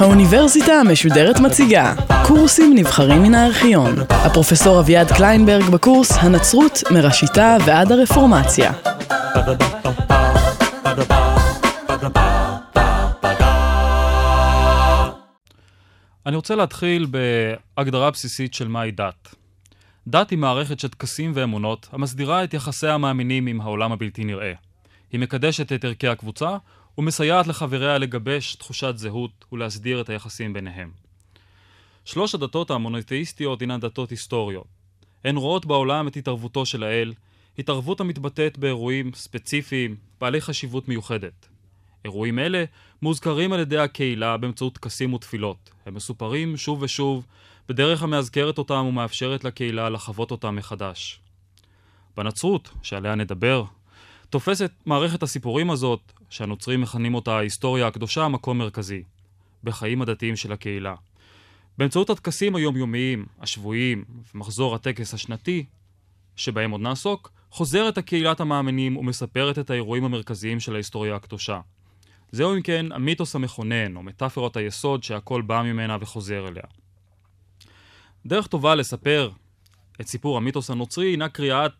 האוניברסיטה המשודרת מציגה קורסים נבחרים מן הארכיון. הפרופסור אביעד קליינברג בקורס הנצרות מראשיתה ועד הרפורמציה. אני רוצה להתחיל בהגדרה בסיסית של מהי דת. דת היא מערכת של טקסים ואמונות המסדירה את יחסי המאמינים עם העולם הבלתי נראה. היא מקדשת את ערכי הקבוצה ומסייעת לחבריה לגבש תחושת זהות ולהסדיר את היחסים ביניהם. שלוש הדתות המונותאיסטיות הינן דתות היסטוריות. הן רואות בעולם את התערבותו של האל, התערבות המתבטאת באירועים ספציפיים בעלי חשיבות מיוחדת. אירועים אלה מוזכרים על ידי הקהילה באמצעות טקסים ותפילות. הם מסופרים שוב ושוב, בדרך המאזכרת אותם ומאפשרת לקהילה לחוות אותם מחדש. בנצרות, שעליה נדבר, תופסת מערכת הסיפורים הזאת, שהנוצרים מכנים אותה ההיסטוריה הקדושה, מקום מרכזי, בחיים הדתיים של הקהילה. באמצעות הטקסים היומיומיים, השבועיים ומחזור הטקס השנתי, שבהם עוד נעסוק, חוזרת הקהילת המאמינים ומספרת את האירועים המרכזיים של ההיסטוריה הקדושה. זהו אם כן המיתוס המכונן, או מטאפרות היסוד שהכל בא ממנה וחוזר אליה. דרך טובה לספר את סיפור המיתוס הנוצרי הינה קריאת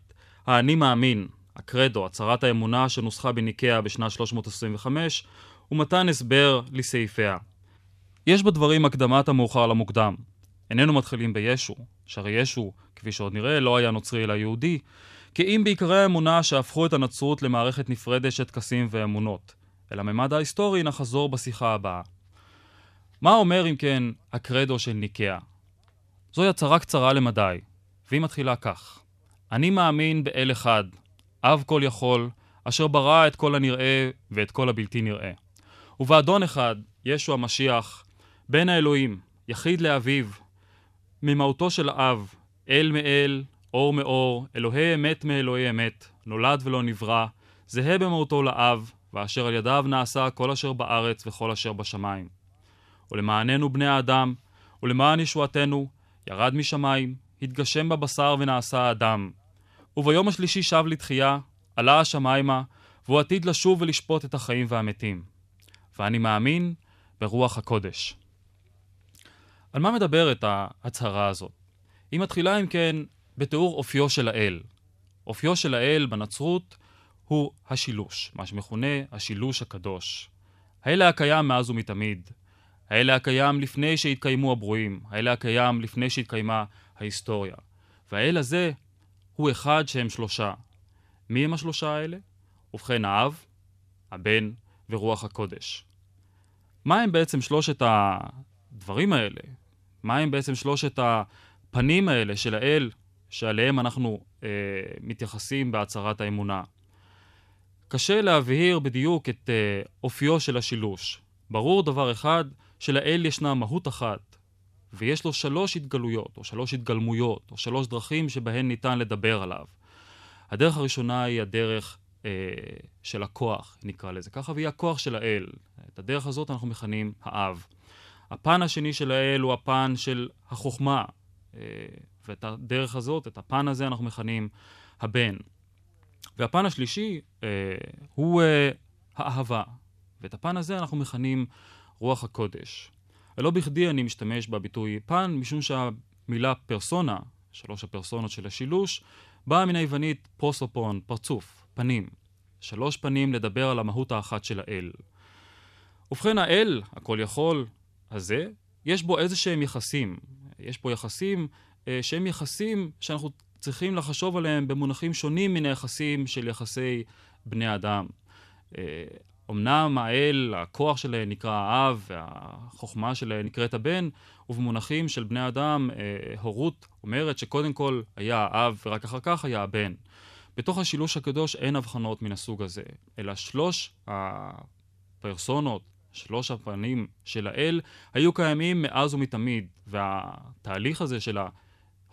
האני מאמין, הקרדו, הצהרת האמונה שנוסחה בניקאה בשנת 325, ומתן הסבר לסעיפיה. יש בדברים הקדמת המאוחר למוקדם. איננו מתחילים בישו, שהרי ישו, כפי שעוד נראה, לא היה נוצרי אלא יהודי, כי אם בעיקרי האמונה שהפכו את הנצרות למערכת נפרדת של טקסים ואמונות. אל הממד ההיסטורי נחזור בשיחה הבאה. מה אומר אם כן הקרדו של ניקאה? זוהי הצהרה קצרה למדי, והיא מתחילה כך: אני מאמין באל אחד, אב כל יכול, אשר ברא את כל הנראה ואת כל הבלתי נראה. ובאדון אחד, ישו המשיח, בן האלוהים, יחיד לאביו, ממהותו של אב, אל מאל, אור מאור, אלוהי אמת מאלוהי אמת, נולד ולא נברא, זהה במהותו לאב, ואשר על ידיו נעשה כל אשר בארץ וכל אשר בשמיים. ולמעננו בני האדם, ולמען ישועתנו, ירד משמיים, התגשם בבשר ונעשה אדם. וביום השלישי שב לתחייה, עלה השמיימה, והוא עתיד לשוב ולשפוט את החיים והמתים. ואני מאמין ברוח הקודש. על מה מדברת ההצהרה הזאת? היא מתחילה אם כן בתיאור אופיו של האל. אופיו של האל בנצרות הוא השילוש, מה שמכונה השילוש הקדוש. האלה הקיים מאז ומתמיד. האלה הקיים לפני שהתקיימו הברואים. האלה הקיים לפני שהתקיימה ההיסטוריה. והאל הזה הוא אחד שהם שלושה. מי הם השלושה האלה? ובכן האב, הבן ורוח הקודש. מה הם בעצם שלושת הדברים האלה? מה הם בעצם שלושת הפנים האלה של האל שעליהם אנחנו אה, מתייחסים בהצהרת האמונה? קשה להבהיר בדיוק את uh, אופיו של השילוש. ברור דבר אחד, שלאל ישנה מהות אחת, ויש לו שלוש התגלויות, או שלוש התגלמויות, או שלוש דרכים שבהן ניתן לדבר עליו. הדרך הראשונה היא הדרך uh, של הכוח, נקרא לזה ככה, והיא הכוח של האל. את הדרך הזאת אנחנו מכנים האב. הפן השני של האל הוא הפן של החוכמה, uh, ואת הדרך הזאת, את הפן הזה אנחנו מכנים הבן. והפן השלישי אה, הוא אה, האהבה, ואת הפן הזה אנחנו מכנים רוח הקודש. ולא בכדי אני משתמש בביטוי פן, משום שהמילה פרסונה, שלוש הפרסונות של השילוש, באה מן היוונית פרוסופון, פרצוף, פנים. שלוש פנים לדבר על המהות האחת של האל. ובכן האל, הכל יכול, הזה, יש בו איזה שהם יחסים. יש פה יחסים אה, שהם יחסים שאנחנו צריכים לחשוב עליהם במונחים שונים מן היחסים של יחסי בני אדם. אמנם האל, הכוח שלהם נקרא האב, והחוכמה שלהם נקראת הבן, ובמונחים של בני אדם, אה, הורות אומרת שקודם כל היה האב ורק אחר כך היה הבן. בתוך השילוש הקדוש אין הבחנות מן הסוג הזה, אלא שלוש הפרסונות, שלוש הפנים של האל, היו קיימים מאז ומתמיד, והתהליך הזה של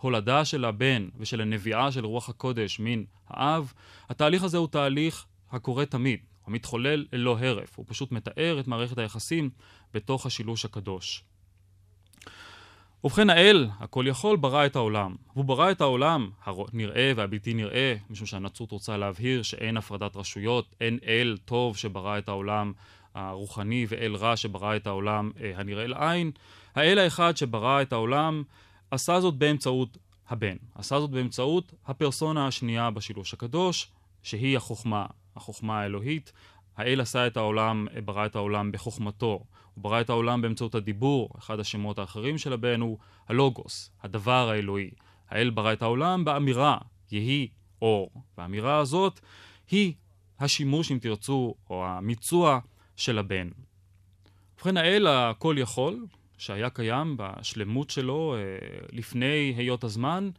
ההולדה של הבן ושל הנביאה של רוח הקודש מן האב, התהליך הזה הוא תהליך הקורה תמיד, הוא מתחולל ללא הרף, הוא פשוט מתאר את מערכת היחסים בתוך השילוש הקדוש. ובכן האל, הכל יכול, ברא את העולם. והוא ברא את העולם הנראה והבלתי נראה, משום שהנצרות רוצה להבהיר שאין הפרדת רשויות, אין אל טוב שברא את העולם הרוחני ואל רע שברא את העולם אה, הנראה לעין. האל האחד שברא את העולם עשה זאת באמצעות הבן. עשה זאת באמצעות הפרסונה השנייה בשילוש הקדוש, שהיא החוכמה, החוכמה האלוהית. האל עשה את העולם, ברא את העולם בחוכמתו. הוא ברא את העולם באמצעות הדיבור, אחד השמות האחרים של הבן הוא הלוגוס, הדבר האלוהי. האל ברא את העולם באמירה, יהי אור. והאמירה הזאת היא השימוש, אם תרצו, או המיצוע של הבן. ובכן, האל הכל יכול, שהיה קיים בשלמות שלו אה, לפני היות הזמן,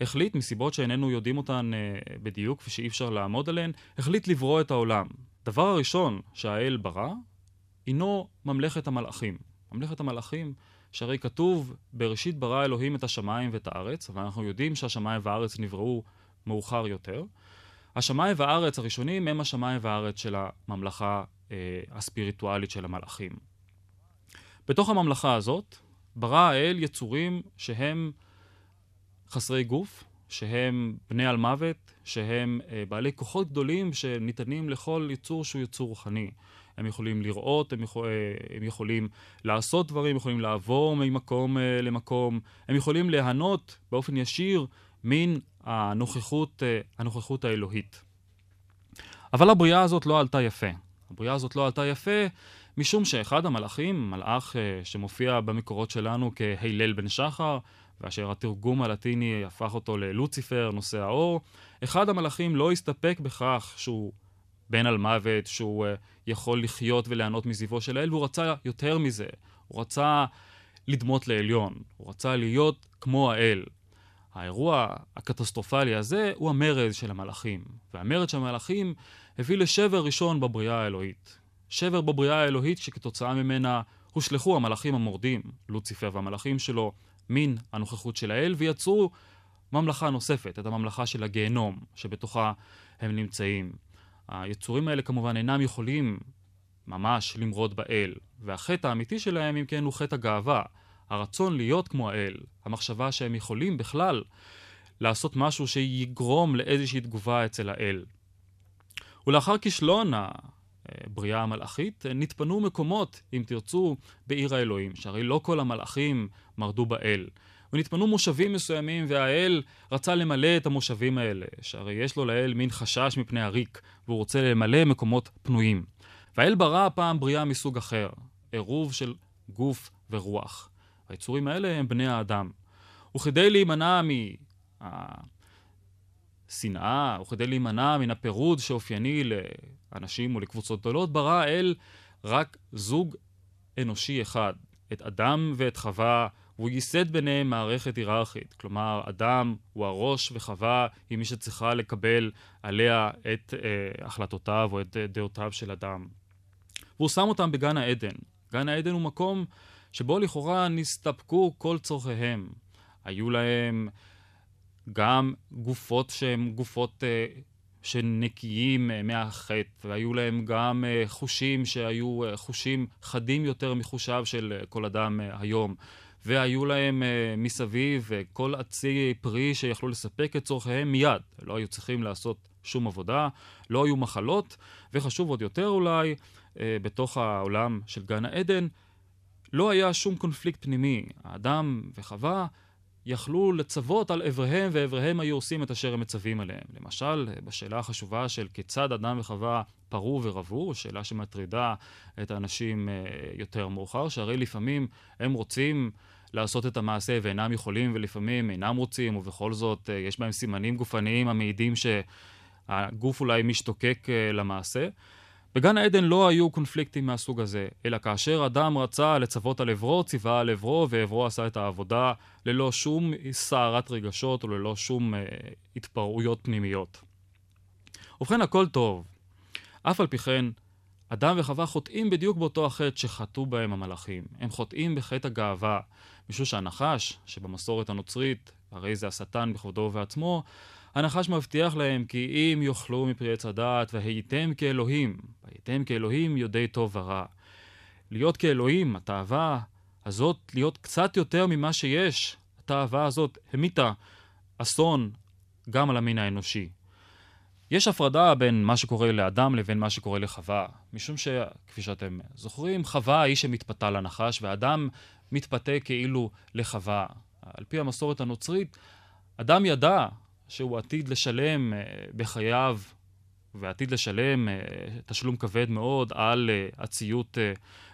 החליט, מסיבות שאיננו יודעים אותן אה, בדיוק ושאי אפשר לעמוד עליהן, החליט לברוא את העולם. דבר הראשון שהאל ברא, הינו ממלכת המלאכים. ממלכת המלאכים, שהרי כתוב, בראשית ברא אלוהים את השמיים ואת הארץ, אבל אנחנו יודעים שהשמיים והארץ נבראו מאוחר יותר. השמיים והארץ הראשונים הם השמיים והארץ של הממלכה אה, הספיריטואלית של המלאכים. בתוך הממלכה הזאת ברא האל יצורים שהם חסרי גוף, שהם בני על מוות, שהם אה, בעלי כוחות גדולים שניתנים לכל יצור שהוא יצור רוחני. הם יכולים לראות, הם, יכול, אה, הם יכולים לעשות דברים, יכולים לעבור ממקום אה, למקום, הם יכולים ליהנות באופן ישיר מן הנוכחות, אה, הנוכחות האלוהית. אבל הבריאה הזאת לא עלתה יפה. הבריאה הזאת לא עלתה יפה משום שאחד המלאכים, מלאך שמופיע במקורות שלנו כהילל בן שחר, ואשר התרגום הלטיני הפך אותו ללוציפר, נושא האור, אחד המלאכים לא הסתפק בכך שהוא בן על מוות, שהוא uh, יכול לחיות וליהנות מזיוו של האל, והוא רצה יותר מזה. הוא רצה לדמות לעליון, הוא רצה להיות כמו האל. האירוע הקטסטרופלי הזה הוא המרד של המלאכים. והמרד של המלאכים הביא לשבר ראשון בבריאה האלוהית. שבר בבריאה האלוהית שכתוצאה ממנה הושלכו המלאכים המורדים, לוציפר והמלאכים שלו, מן הנוכחות של האל, ויצרו ממלכה נוספת, את הממלכה של הגיהנום, שבתוכה הם נמצאים. היצורים האלה כמובן אינם יכולים ממש למרוד באל, והחטא האמיתי שלהם, אם כן, הוא חטא הגאווה. הרצון להיות כמו האל, המחשבה שהם יכולים בכלל לעשות משהו שיגרום לאיזושהי תגובה אצל האל. ולאחר כישלון הבריאה המלאכית, נתפנו מקומות, אם תרצו, בעיר האלוהים, שהרי לא כל המלאכים מרדו באל. ונתפנו מושבים מסוימים, והאל רצה למלא את המושבים האלה, שהרי יש לו לאל מין חשש מפני הריק, והוא רוצה למלא מקומות פנויים. והאל ברא הפעם בריאה מסוג אחר, עירוב של גוף ורוח. היצורים האלה הם בני האדם. וכדי להימנע מהשנאה, וכדי להימנע מן הפירוד שאופייני לאנשים ולקבוצות גדולות, ברא האל רק זוג אנושי אחד, את אדם ואת חווה והוא ייסד ביניהם מערכת היררכית. כלומר, אדם הוא הראש וחווה היא מי שצריכה לקבל עליה את אה, החלטותיו או את אה, דעותיו של אדם. והוא שם אותם בגן העדן. גן העדן הוא מקום שבו לכאורה נסתפקו כל צורכיהם. היו להם גם גופות שהן גופות אה, שנקיים אה, מהחטא, והיו להם גם אה, חושים שהיו אה, חושים חדים יותר מחושיו של אה, כל אדם אה, היום. והיו להם uh, מסביב uh, כל עצי פרי שיכלו לספק את צורכיהם מיד. לא היו צריכים לעשות שום עבודה, לא היו מחלות, וחשוב עוד יותר אולי, uh, בתוך העולם של גן העדן, לא היה שום קונפליקט פנימי. האדם וחווה יכלו לצוות על אבריהם, ואבריהם היו עושים את אשר הם מצווים עליהם. למשל, בשאלה החשובה של כיצד אדם וחווה פרעו ורבו, שאלה שמטרידה את האנשים יותר מאוחר, שהרי לפעמים הם רוצים לעשות את המעשה ואינם יכולים ולפעמים אינם רוצים, ובכל זאת יש בהם סימנים גופניים המעידים שהגוף אולי משתוקק למעשה. בגן העדן לא היו קונפליקטים מהסוג הזה, אלא כאשר אדם רצה לצוות על עברו, ציווה על עברו, ועברו עשה את העבודה ללא שום סערת רגשות וללא שום אה, התפרעויות פנימיות. ובכן, הכל טוב. אף על פי כן, אדם וחווה חוטאים בדיוק באותו החטא שחטאו בהם המלאכים. הם חוטאים בחטא הגאווה, משום שהנחש, שבמסורת הנוצרית, הרי זה השטן בכבודו ובעצמו, הנחש מבטיח להם כי אם יאכלו מפרי עץ הדעת והייתם כאלוהים, והייתם כאלוהים יודעי טוב ורע. להיות כאלוהים, התאווה הזאת להיות קצת יותר ממה שיש. התאווה הזאת המיתה אסון גם על המין האנושי. יש הפרדה בין מה שקורה לאדם לבין מה שקורה לחווה, משום שכפי שאתם זוכרים, חווה היא שמתפתה לנחש, ואדם מתפתה כאילו לחווה. על פי המסורת הנוצרית, אדם ידע שהוא עתיד לשלם אה, בחייו, ועתיד לשלם אה, תשלום כבד מאוד על אה, הציות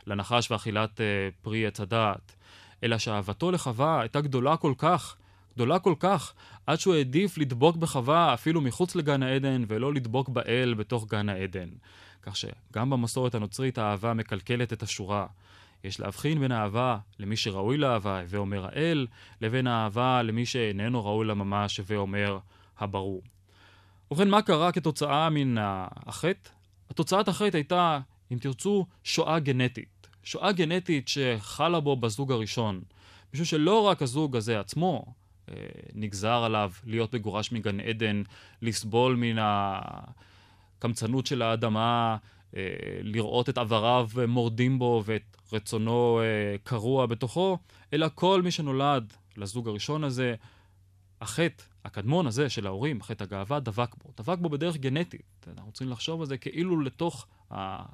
לנחש ואכילת פרי עץ הדעת. אלא שאהבתו לחווה הייתה גדולה כל כך, גדולה כל כך, עד שהוא העדיף לדבוק בחווה אפילו מחוץ לגן העדן, ולא לדבוק באל בתוך גן העדן. כך שגם במסורת הנוצרית האהבה מקלקלת את השורה. יש להבחין בין האהבה למי שראוי לאהבה, הווה אומר האל, לבין האהבה למי שאיננו ראוי לה ממש, הווה אומר הברור. ובכן, מה קרה כתוצאה מן החטא? התוצאת החטא הייתה, אם תרצו, שואה גנטית. שואה גנטית שחלה בו בזוג הראשון. משום שלא רק הזוג הזה עצמו אה, נגזר עליו להיות מגורש מגן עדן, לסבול מן הקמצנות של האדמה, לראות את עבריו מורדים בו ואת רצונו אה, קרוע בתוכו, אלא כל מי שנולד לזוג הראשון הזה, החטא הקדמון הזה של ההורים, חטא הגאווה, דבק בו. דבק בו בדרך גנטית. אנחנו צריכים לחשוב על זה כאילו לתוך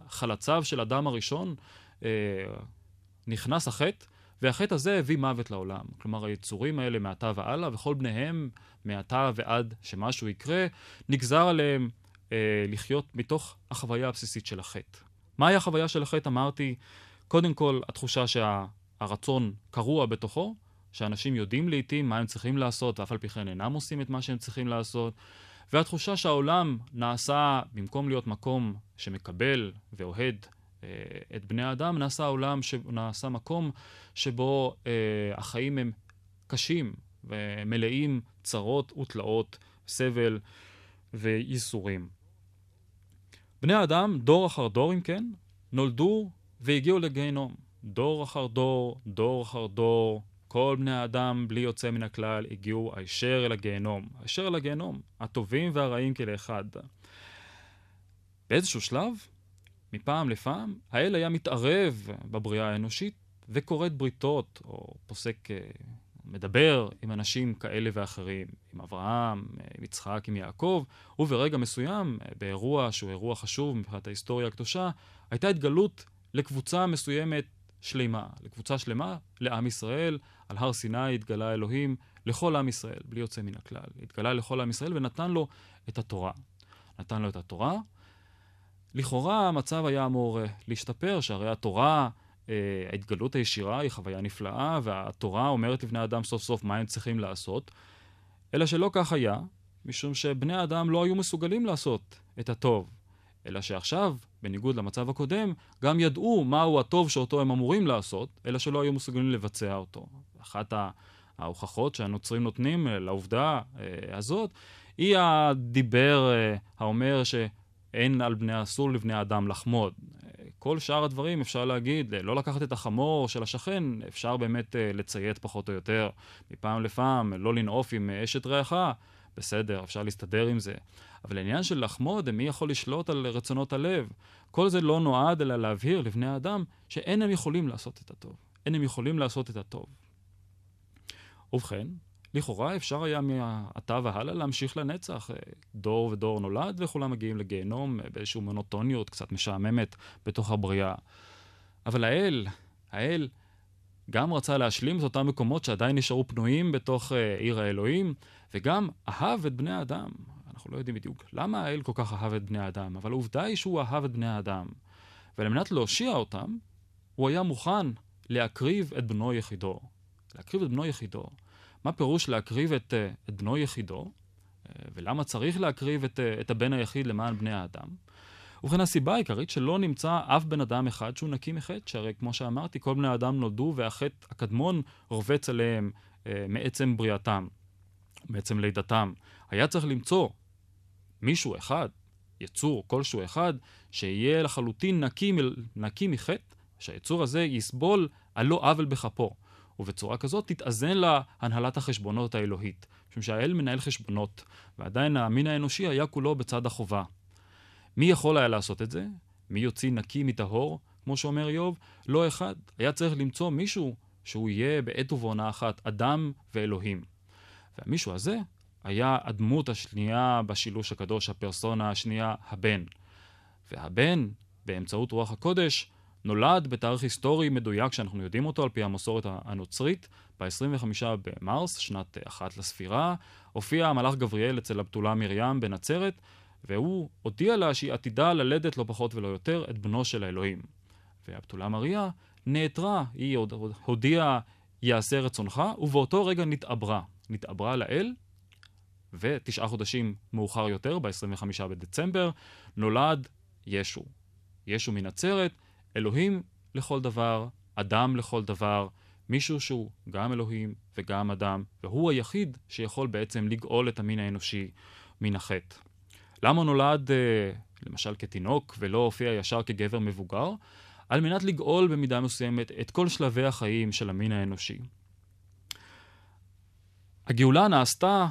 חלציו של אדם הראשון אה, נכנס החטא, והחטא הזה הביא מוות לעולם. כלומר, היצורים האלה מעתה והלאה, וכל בניהם מעתה ועד שמשהו יקרה, נגזר עליהם אה, לחיות מתוך החוויה הבסיסית של החטא. מהי החוויה של החטא? אמרתי, קודם כל, התחושה שהרצון קרוע בתוכו, שאנשים יודעים לעיתים מה הם צריכים לעשות, ואף על פי כן אינם עושים את מה שהם צריכים לעשות, והתחושה שהעולם נעשה, במקום להיות מקום שמקבל ואוהד אה, את בני האדם, נעשה עולם, ש... נעשה מקום שבו אה, החיים הם קשים ומלאים צרות ותלאות, סבל וייסורים. בני האדם, דור אחר דור אם כן, נולדו והגיעו לגיהנום. דור אחר דור, דור אחר דור, כל בני האדם, בלי יוצא מן הכלל, הגיעו הישר אל הגיהנום. הישר אל הגיהנום, הטובים והרעים כאחד. באיזשהו שלב, מפעם לפעם, האל היה מתערב בבריאה האנושית וכורת בריתות, או פוסק, אה, מדבר עם אנשים כאלה ואחרים, עם אברהם, עם יצחק, עם יעקב, וברגע מסוים, באירוע שהוא אירוע חשוב מבחינת ההיסטוריה הקדושה, הייתה התגלות לקבוצה מסוימת שלמה, לקבוצה שלמה, לעם ישראל. על הר סיני התגלה אלוהים לכל עם ישראל, בלי יוצא מן הכלל. התגלה לכל עם ישראל ונתן לו את התורה. נתן לו את התורה. לכאורה המצב היה אמור אה, להשתפר, שהרי התורה, ההתגלות הישירה היא חוויה נפלאה, והתורה אומרת לבני אדם סוף סוף מה הם צריכים לעשות, אלא שלא כך היה, משום שבני האדם לא היו מסוגלים לעשות את הטוב. אלא שעכשיו, בניגוד למצב הקודם, גם ידעו מהו הטוב שאותו הם אמורים לעשות, אלא שלא היו מסוגלים לבצע אותו. אחת ההוכחות שהנוצרים נותנים אה, לעובדה אה, הזאת, היא הדיבר אה, האומר שאין על בני, אסור לבני אדם לחמוד. כל שאר הדברים אפשר להגיד, לא לקחת את החמור של השכן, אפשר באמת לציית פחות או יותר, מפעם לפעם, לא לנעוף עם אשת רעך, בסדר, אפשר להסתדר עם זה. אבל העניין של לחמוד, מי יכול לשלוט על רצונות הלב? כל זה לא נועד אלא להבהיר לבני האדם שאין הם יכולים לעשות את הטוב. אין הם יכולים לעשות את הטוב. ובכן, לכאורה אפשר היה מעתה והלאה להמשיך לנצח. דור ודור נולד וכולם מגיעים לגיהנום באיזושהי מונוטוניות קצת משעממת בתוך הבריאה. אבל האל, האל גם רצה להשלים את אותם מקומות שעדיין נשארו פנויים בתוך uh, עיר האלוהים, וגם אהב את בני האדם. אנחנו לא יודעים בדיוק למה האל כל כך אהב את בני האדם, אבל העובדה היא שהוא אהב את בני האדם. ועל מנת להושיע אותם, הוא היה מוכן להקריב את בנו יחידו. להקריב את בנו יחידו. מה פירוש להקריב את, אה, את בנו יחידו? אה, ולמה צריך להקריב את, את הבן היחיד למען בני האדם? ובכן הסיבה העיקרית שלא נמצא אף בן אדם אחד שהוא נקי מחטא, שהרי כמו שאמרתי, כל בני האדם נולדו והחטא הקדמון רובץ עליהם אה, מעצם בריאתם, מעצם לידתם. היה צריך למצוא מישהו אחד, יצור כלשהו אחד, שיהיה לחלוטין נקי, נקי מחטא, שהיצור הזה יסבול על לא עוול בכפו. ובצורה כזאת תתאזן לה הנהלת החשבונות האלוהית. משום שהאל מנהל חשבונות, ועדיין המין האנושי היה כולו בצד החובה. מי יכול היה לעשות את זה? מי יוציא נקי מטהור? כמו שאומר איוב, לא אחד. היה צריך למצוא מישהו שהוא יהיה בעת ובעונה אחת אדם ואלוהים. והמישהו הזה היה הדמות השנייה בשילוש הקדוש, הפרסונה השנייה, הבן. והבן, באמצעות רוח הקודש, נולד בתאריך היסטורי מדויק שאנחנו יודעים אותו על פי המסורת הנוצרית, ב-25 במרס, שנת אחת לספירה, הופיע המלאך גבריאל אצל הבתולה מרים בנצרת, והוא הודיע לה שהיא עתידה ללדת לא פחות ולא יותר את בנו של האלוהים. והבתולה מריה נעתרה, היא הודיעה יעשה רצונך, ובאותו רגע נתעברה. נתעברה לאל, ותשעה חודשים מאוחר יותר, ב-25 בדצמבר, נולד ישו. ישו מנצרת, אלוהים לכל דבר, אדם לכל דבר, מישהו שהוא גם אלוהים וגם אדם, והוא היחיד שיכול בעצם לגאול את המין האנושי מן החטא. למה נולד, אה, למשל, כתינוק ולא הופיע ישר כגבר מבוגר? על מנת לגאול במידה מסוימת את כל שלבי החיים של המין האנושי. הגאולה נעשתה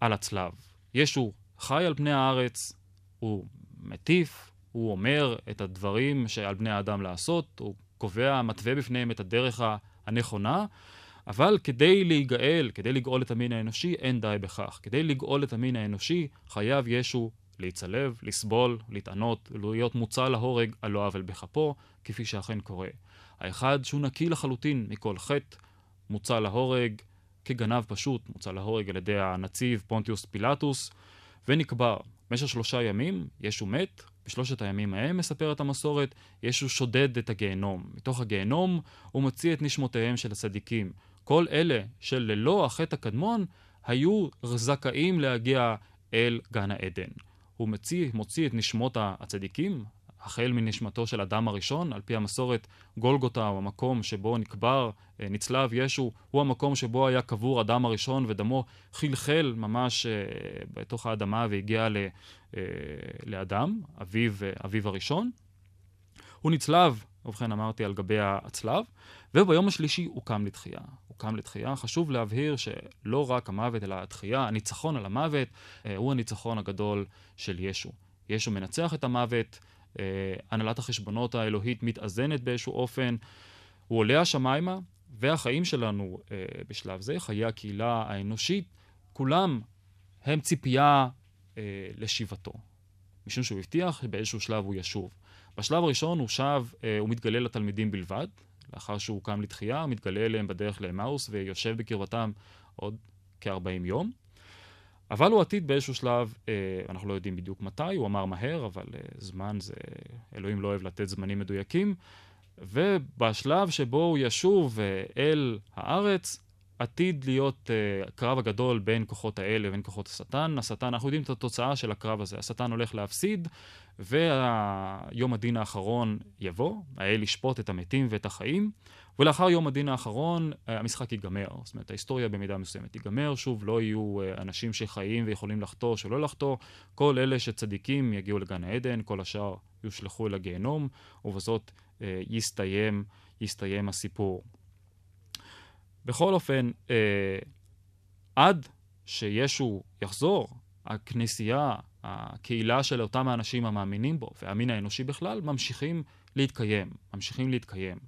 על הצלב. ישו חי על פני הארץ, הוא מטיף, הוא אומר את הדברים שעל בני האדם לעשות, הוא קובע, מתווה בפניהם את הדרך הנכונה, אבל כדי להיגאל, כדי לגאול את המין האנושי, אין די בכך. כדי לגאול את המין האנושי, חייב ישו להצלב, לסבול, להתענות, להיות מוצא להורג על לא עוול בכפו, כפי שאכן קורה. האחד שהוא נקי לחלוטין מכל חטא, מוצא להורג כגנב פשוט, מוצא להורג על ידי הנציב פונטיוס פילטוס, ונקבר. במשך שלושה ימים ישו מת, בשלושת הימים ההם, מספרת המסורת, ישו שודד את הגיהנום. מתוך הגיהנום הוא מוציא את נשמותיהם של הצדיקים. כל אלה שללא החטא הקדמון היו זכאים להגיע אל גן העדן. הוא מוציא, מוציא את נשמות הצדיקים, החל מנשמתו של אדם הראשון, על פי המסורת גולגותה הוא המקום שבו נקבר, אה, נצלב ישו, הוא המקום שבו היה קבור אדם הראשון ודמו חלחל ממש אה, בתוך האדמה והגיע ל, אה, לאדם, אביו, אביו הראשון. הוא נצלב, ובכן אמרתי, על גבי הצלב, וביום השלישי הוא קם לתחייה. הוא קם לתחייה. חשוב להבהיר שלא רק המוות, אלא התחייה, הניצחון על המוות, הוא הניצחון הגדול של ישו. ישו מנצח את המוות, הנהלת החשבונות האלוהית מתאזנת באיזשהו אופן, הוא עולה השמיימה, והחיים שלנו אה, בשלב זה, חיי הקהילה האנושית, כולם הם ציפייה אה, לשיבתו. משום שהוא הבטיח שבאיזשהו שלב הוא ישוב. בשלב הראשון הוא שב, הוא מתגלה לתלמידים בלבד, לאחר שהוא קם לתחייה, הוא מתגלה אליהם בדרך לאמאוס ויושב בקרבתם עוד כ-40 יום. אבל הוא עתיד באיזשהו שלב, אה, אנחנו לא יודעים בדיוק מתי, הוא אמר מהר, אבל אה, זמן זה, אלוהים לא אוהב לתת זמנים מדויקים. ובשלב שבו הוא ישוב אה, אל הארץ, עתיד להיות uh, קרב הגדול בין כוחות האל לבין כוחות השטן. השטן, אנחנו יודעים את התוצאה של הקרב הזה. השטן הולך להפסיד, ויום הדין האחרון יבוא, האל ישפוט את המתים ואת החיים, ולאחר יום הדין האחרון אה, המשחק ייגמר. זאת אומרת, ההיסטוריה במידה מסוימת תיגמר, שוב, לא יהיו uh, אנשים שחיים ויכולים לחטוא שלא לחטוא, כל אלה שצדיקים יגיעו לגן העדן, כל השאר יושלכו אל הגיהנום, ובזאת uh, יסתיים, יסתיים הסיפור. בכל אופן, אה, עד שישו יחזור, הכנסייה, הקהילה של אותם האנשים המאמינים בו, והמין האנושי בכלל, ממשיכים להתקיים, ממשיכים להתקיים.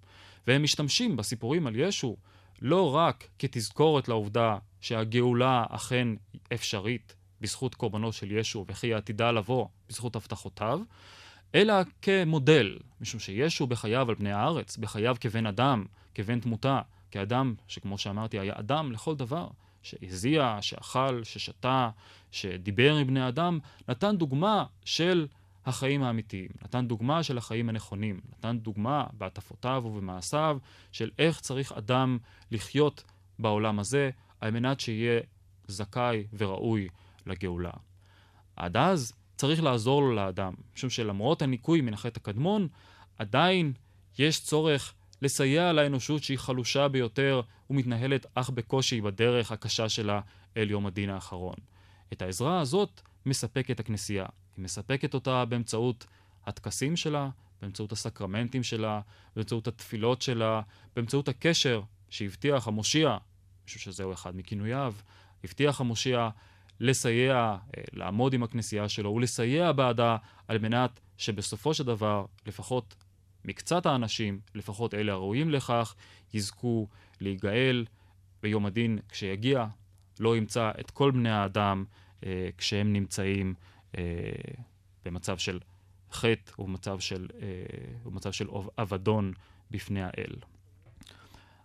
והם משתמשים בסיפורים על ישו לא רק כתזכורת לעובדה שהגאולה אכן אפשרית בזכות קורבנו של ישו וכי היא עתידה לבוא בזכות הבטחותיו, אלא כמודל, משום שישו בחייו על פני הארץ, בחייו כבן אדם, כבן תמותה, כאדם שכמו שאמרתי היה אדם לכל דבר, שהזיע, שאכל, ששתה, שדיבר עם בני אדם, נתן דוגמה של החיים האמיתיים, נתן דוגמה של החיים הנכונים, נתן דוגמה בהטפותיו ובמעשיו של איך צריך אדם לחיות בעולם הזה על מנת שיהיה זכאי וראוי לגאולה. עד אז צריך לעזור לו לאדם, משום שלמרות הניקוי מן החטא הקדמון, עדיין יש צורך לסייע לאנושות שהיא חלושה ביותר ומתנהלת אך בקושי בדרך הקשה שלה אל יום הדין האחרון. את העזרה הזאת מספקת הכנסייה. היא מספקת אותה באמצעות הטקסים שלה, באמצעות הסקרמנטים שלה, באמצעות התפילות שלה, באמצעות הקשר שהבטיח המושיע, חושב שזהו אחד מכינוייו, הבטיח המושיע לסייע, אה, לעמוד עם הכנסייה שלו ולסייע בעדה על מנת שבסופו של דבר לפחות מקצת האנשים, לפחות אלה הראויים לכך, יזכו להיגאל ביום הדין כשיגיע, לא ימצא את כל בני האדם אה, כשהם נמצאים אה, במצב של חטא ובמצב של, אה, ובמצב של אבדון בפני האל.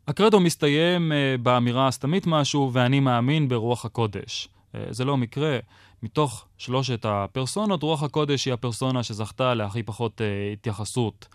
הקרדו מסתיים אה, באמירה הסתמית משהו, ואני מאמין ברוח הקודש. אה, זה לא מקרה. מתוך שלושת הפרסונות, רוח הקודש היא הפרסונה שזכתה להכי פחות uh, התייחסות.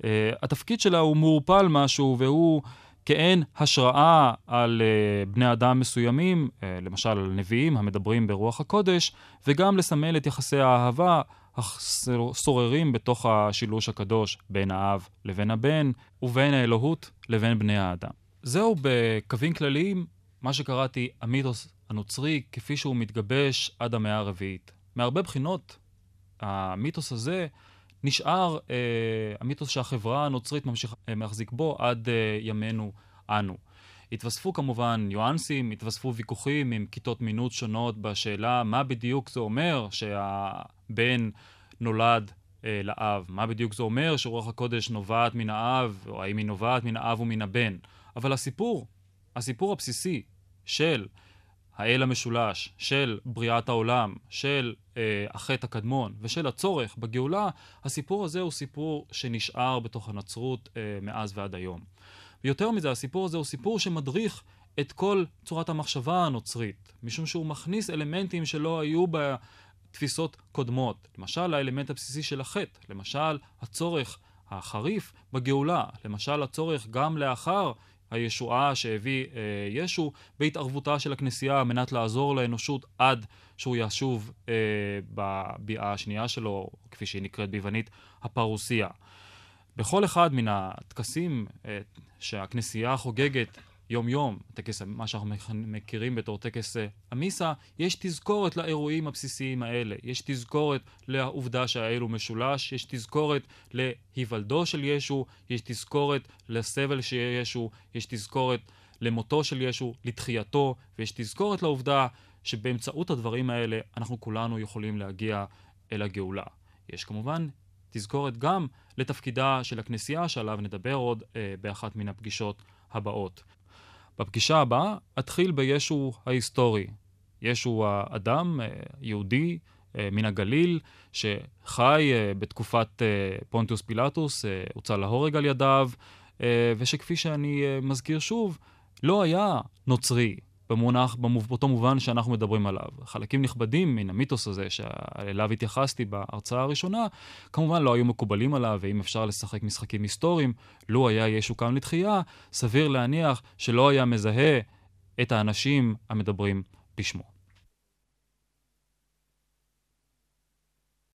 Uh, התפקיד שלה הוא מעורפל משהו, והוא כעין השראה על uh, בני אדם מסוימים, uh, למשל על נביאים המדברים ברוח הקודש, וגם לסמל את יחסי האהבה השוררים בתוך השילוש הקדוש בין האב לבין הבן, ובין האלוהות לבין בני האדם. זהו בקווים כלליים מה שקראתי המיתוס הנוצרי כפי שהוא מתגבש עד המאה הרביעית. מהרבה בחינות, המיתוס הזה נשאר אה, המיתוס שהחברה הנוצרית ממשיך אה, להחזיק בו עד אה, ימינו אנו. התווספו כמובן ניואנסים, התווספו ויכוחים עם כיתות מינות שונות בשאלה מה בדיוק זה אומר שהבן נולד אה, לאב, מה בדיוק זה אומר שרוח הקודש נובעת מן האב, או האם היא נובעת מן האב ומן הבן. אבל הסיפור, הסיפור הבסיסי של האל המשולש, של בריאת העולם, של החטא הקדמון ושל הצורך בגאולה, הסיפור הזה הוא סיפור שנשאר בתוך הנצרות אה, מאז ועד היום. ויותר מזה, הסיפור הזה הוא סיפור שמדריך את כל צורת המחשבה הנוצרית, משום שהוא מכניס אלמנטים שלא היו בתפיסות קודמות. למשל, האלמנט הבסיסי של החטא, למשל, הצורך החריף בגאולה, למשל, הצורך גם לאחר הישועה שהביא אה, ישו בהתערבותה של הכנסייה על מנת לעזור לאנושות עד שהוא ישוב אה, בביאה השנייה שלו, כפי שהיא נקראת ביוונית, הפרוסיה. בכל אחד מן הטקסים אה, שהכנסייה חוגגת יום-יום, טקס, מה שאנחנו מכירים בתור טקס אה, המיסה, יש תזכורת לאירועים הבסיסיים האלה. יש תזכורת לעובדה שהאל הוא משולש, יש תזכורת להיוולדו של ישו, יש תזכורת לסבל של ישו, יש תזכורת למותו של ישו, לתחייתו, ויש תזכורת לעובדה שבאמצעות הדברים האלה אנחנו כולנו יכולים להגיע אל הגאולה. יש כמובן תזכורת גם לתפקידה של הכנסייה, שעליו נדבר עוד אה, באחת מן הפגישות הבאות. בפגישה הבאה אתחיל בישו ההיסטורי. ישו האדם, אה, יהודי, אה, מן הגליל, שחי אה, בתקופת פונטיוס פילטוס, הוצא להורג על ידיו, ושכפי שאני מזכיר שוב, לא היה נוצרי, במונח, באותו מובן שאנחנו מדברים עליו. חלקים נכבדים מן המיתוס הזה שאליו התייחסתי בהרצאה הראשונה, כמובן לא היו מקובלים עליו, ואם אפשר לשחק משחקים היסטוריים, לו היה ישו קם לתחייה, סביר להניח שלא היה מזהה את האנשים המדברים בשמו.